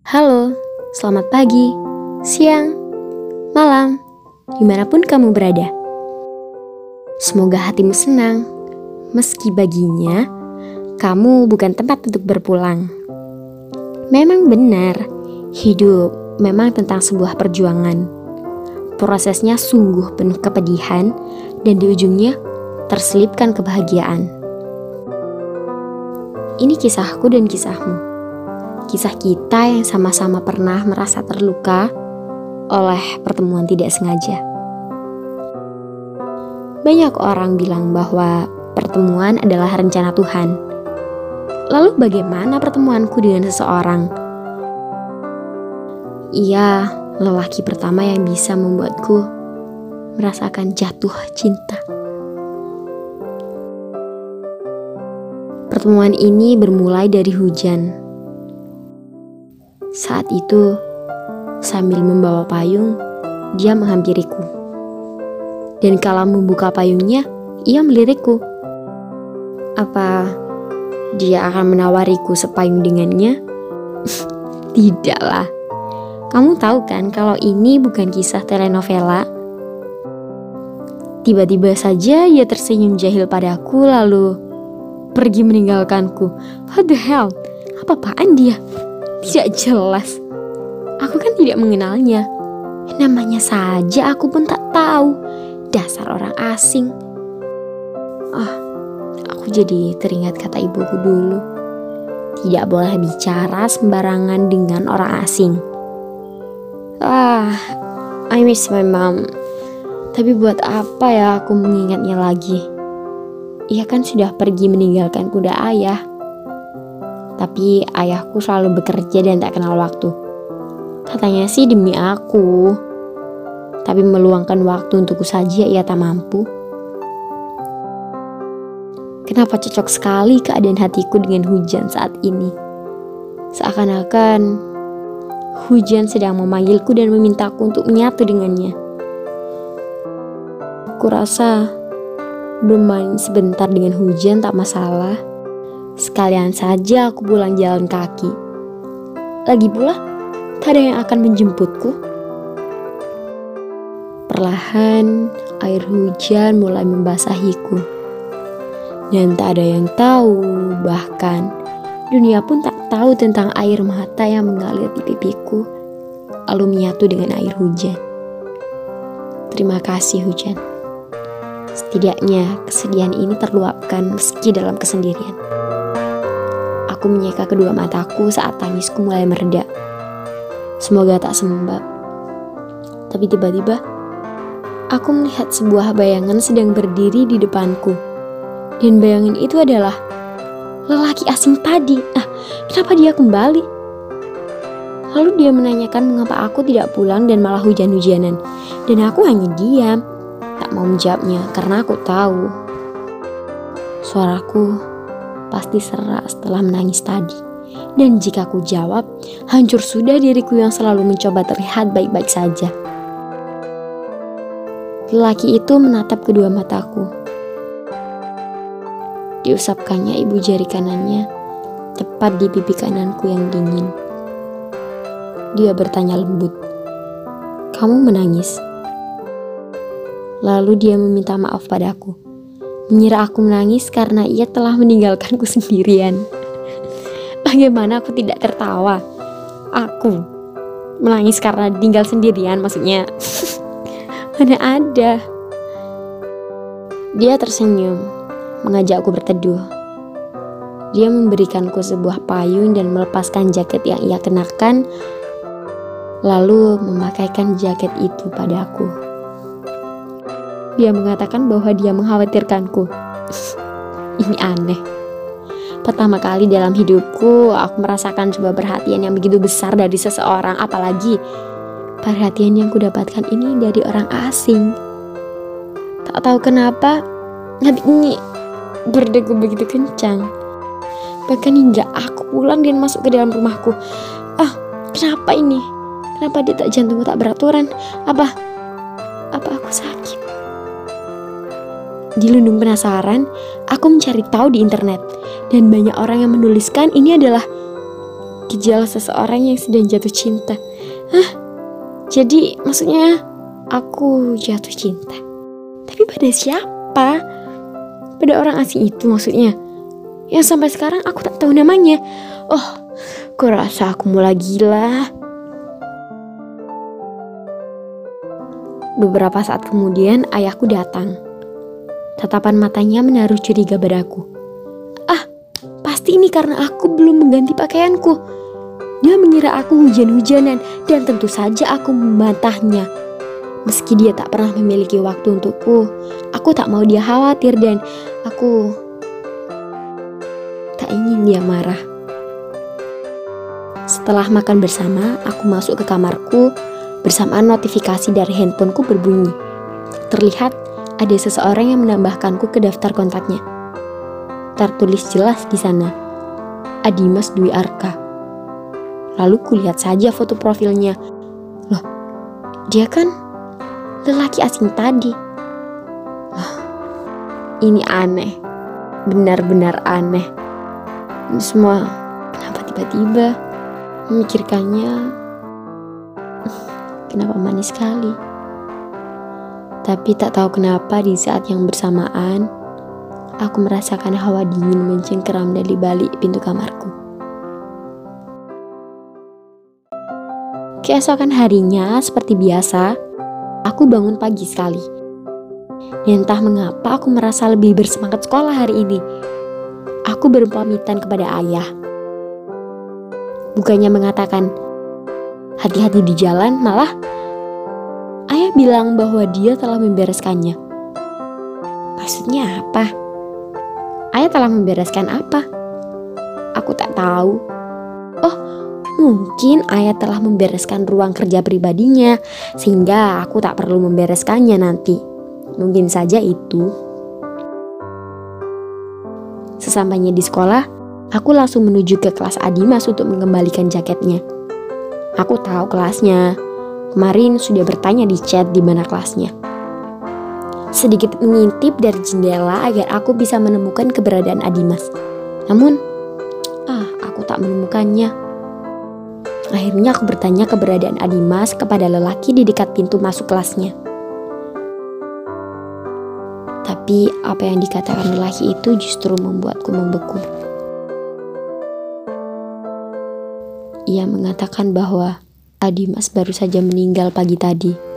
Halo, selamat pagi, siang, malam, di mana pun kamu berada. Semoga hatimu senang, meski baginya kamu bukan tempat untuk berpulang. Memang benar, hidup memang tentang sebuah perjuangan. Prosesnya sungguh penuh kepedihan dan di ujungnya terselipkan kebahagiaan. Ini kisahku dan kisahmu. Kisah kita yang sama-sama pernah merasa terluka oleh pertemuan tidak sengaja. Banyak orang bilang bahwa pertemuan adalah rencana Tuhan. Lalu bagaimana pertemuanku dengan seseorang? Ia lelaki pertama yang bisa membuatku merasakan jatuh cinta. Pertemuan ini bermulai dari hujan. Saat itu, sambil membawa payung, dia menghampiriku. Dan kala membuka payungnya, ia melirikku. Apa dia akan menawariku sepayung dengannya? Tidaklah. Kamu tahu kan kalau ini bukan kisah telenovela? Tiba-tiba saja ia tersenyum jahil padaku lalu pergi meninggalkanku. What the hell? Apa-apaan dia? Tidak jelas. Aku kan tidak mengenalnya. Namanya saja aku pun tak tahu. Dasar orang asing. Ah, aku jadi teringat kata ibuku dulu. Tidak boleh bicara sembarangan dengan orang asing. Ah, I miss my mom. Tapi buat apa ya aku mengingatnya lagi? ia kan sudah pergi meninggalkan kuda ayah. Tapi ayahku selalu bekerja dan tak kenal waktu. Katanya sih demi aku. Tapi meluangkan waktu untukku saja ia tak mampu. Kenapa cocok sekali keadaan hatiku dengan hujan saat ini? Seakan-akan hujan sedang memanggilku dan memintaku untuk menyatu dengannya. Kurasa Bermain sebentar dengan hujan tak masalah. Sekalian saja aku pulang jalan kaki. Lagi pula, tak ada yang akan menjemputku. Perlahan, air hujan mulai membasahiku. Dan tak ada yang tahu, bahkan dunia pun tak tahu tentang air mata yang mengalir di pipiku, lalu menyatu dengan air hujan. Terima kasih hujan. Setidaknya kesedihan ini terluapkan meski dalam kesendirian. Aku menyeka kedua mataku saat tangisku mulai mereda. Semoga tak sembab. Tapi tiba-tiba, aku melihat sebuah bayangan sedang berdiri di depanku. Dan bayangan itu adalah lelaki asing tadi. Ah, kenapa dia kembali? Lalu dia menanyakan mengapa aku tidak pulang dan malah hujan-hujanan. Dan aku hanya diam tak mau menjawabnya karena aku tahu suaraku pasti serak setelah menangis tadi. Dan jika aku jawab, hancur sudah diriku yang selalu mencoba terlihat baik-baik saja. Lelaki itu menatap kedua mataku. Diusapkannya ibu jari kanannya, tepat di pipi kananku yang dingin. Dia bertanya lembut, "Kamu menangis?" Lalu dia meminta maaf padaku. Mengira aku menangis karena ia telah meninggalkanku sendirian. Bagaimana aku tidak tertawa? Aku menangis karena tinggal sendirian maksudnya. Mana ada. Dia tersenyum, mengajakku berteduh. Dia memberikanku sebuah payung dan melepaskan jaket yang ia kenakan, lalu memakaikan jaket itu padaku. Dia mengatakan bahwa dia mengkhawatirkanku. Ini aneh. Pertama kali dalam hidupku, aku merasakan sebuah perhatian yang begitu besar dari seseorang, apalagi perhatian yang kudapatkan ini dari orang asing. Tak tahu kenapa, hati ini berdegup begitu kencang. Bahkan hingga aku pulang dan masuk ke dalam rumahku. Ah, kenapa ini? Kenapa dia tak jantungku tak beraturan? Apa? Apa aku sakit? Dilundung penasaran, aku mencari tahu di internet dan banyak orang yang menuliskan ini adalah gejala seseorang yang sedang jatuh cinta. Hah? Jadi maksudnya aku jatuh cinta. Tapi pada siapa? Pada orang asing itu maksudnya. Yang sampai sekarang aku tak tahu namanya. Oh, kurasa aku mulai gila. Beberapa saat kemudian ayahku datang. Tatapan matanya menaruh curiga padaku. Ah, pasti ini karena aku belum mengganti pakaianku. Dia mengira aku hujan-hujanan dan tentu saja aku membantahnya. Meski dia tak pernah memiliki waktu untukku, aku tak mau dia khawatir dan aku tak ingin dia marah. Setelah makan bersama, aku masuk ke kamarku bersamaan notifikasi dari handphoneku berbunyi. Terlihat ada seseorang yang menambahkanku ke daftar kontaknya. Tertulis jelas di sana, Adimas Dwi Arka. Lalu kulihat saja foto profilnya. Loh, dia kan lelaki asing tadi. Loh, ini aneh. Benar-benar aneh. Ini semua kenapa tiba-tiba memikirkannya kenapa manis sekali. Tapi tak tahu kenapa di saat yang bersamaan aku merasakan hawa dingin mencengkeram dari balik pintu kamarku. Keesokan harinya, seperti biasa, aku bangun pagi sekali. Dan entah mengapa aku merasa lebih bersemangat sekolah hari ini. Aku berpamitan kepada ayah. Bukannya mengatakan, hati-hati di jalan, malah bilang bahwa dia telah membereskannya. Maksudnya apa? Ayah telah membereskan apa? Aku tak tahu. Oh, Mungkin ayah telah membereskan ruang kerja pribadinya, sehingga aku tak perlu membereskannya nanti. Mungkin saja itu. Sesampainya di sekolah, aku langsung menuju ke kelas Adimas untuk mengembalikan jaketnya. Aku tahu kelasnya. Kemarin sudah bertanya di chat di mana kelasnya. Sedikit mengintip dari jendela agar aku bisa menemukan keberadaan Adimas. Namun, ah, aku tak menemukannya. Akhirnya aku bertanya keberadaan Adimas kepada lelaki di dekat pintu masuk kelasnya. Tapi apa yang dikatakan lelaki itu justru membuatku membeku. Ia mengatakan bahwa Adimas baru saja meninggal pagi tadi.